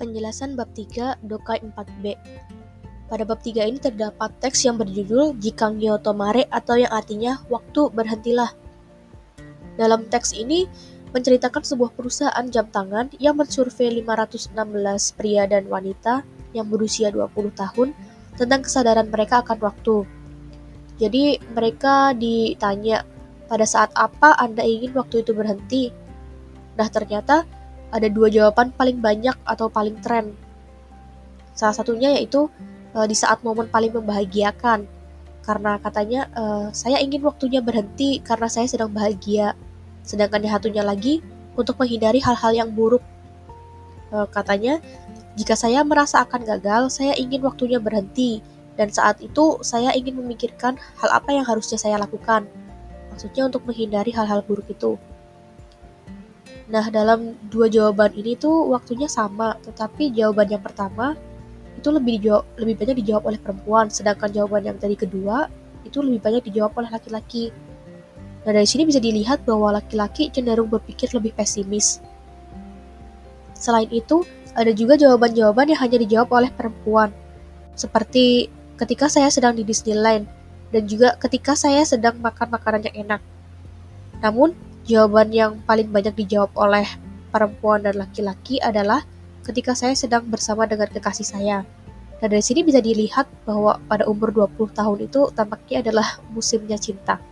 Penjelasan bab 3 Dokai 4b. Pada bab 3 ini terdapat teks yang berjudul Jikang Tomare atau yang artinya waktu berhentilah. Dalam teks ini menceritakan sebuah perusahaan jam tangan yang mensurvei 516 pria dan wanita yang berusia 20 tahun tentang kesadaran mereka akan waktu. Jadi mereka ditanya pada saat apa Anda ingin waktu itu berhenti? Nah ternyata ada dua jawaban paling banyak atau paling tren. Salah satunya yaitu uh, di saat momen paling membahagiakan. Karena katanya uh, saya ingin waktunya berhenti karena saya sedang bahagia. Sedangkan yang satunya lagi untuk menghindari hal-hal yang buruk. Uh, katanya jika saya merasa akan gagal, saya ingin waktunya berhenti dan saat itu saya ingin memikirkan hal apa yang harusnya saya lakukan. Maksudnya untuk menghindari hal-hal buruk itu. Nah, dalam dua jawaban ini tuh waktunya sama, tetapi jawaban yang pertama itu lebih dijawab, lebih banyak dijawab oleh perempuan, sedangkan jawaban yang tadi kedua itu lebih banyak dijawab oleh laki-laki. Nah, dari sini bisa dilihat bahwa laki-laki cenderung berpikir lebih pesimis. Selain itu, ada juga jawaban-jawaban yang hanya dijawab oleh perempuan. Seperti ketika saya sedang di Disneyland dan juga ketika saya sedang makan makanan yang enak. Namun, Jawaban yang paling banyak dijawab oleh perempuan dan laki-laki adalah ketika saya sedang bersama dengan kekasih saya. Nah dari sini bisa dilihat bahwa pada umur 20 tahun itu tampaknya adalah musimnya cinta.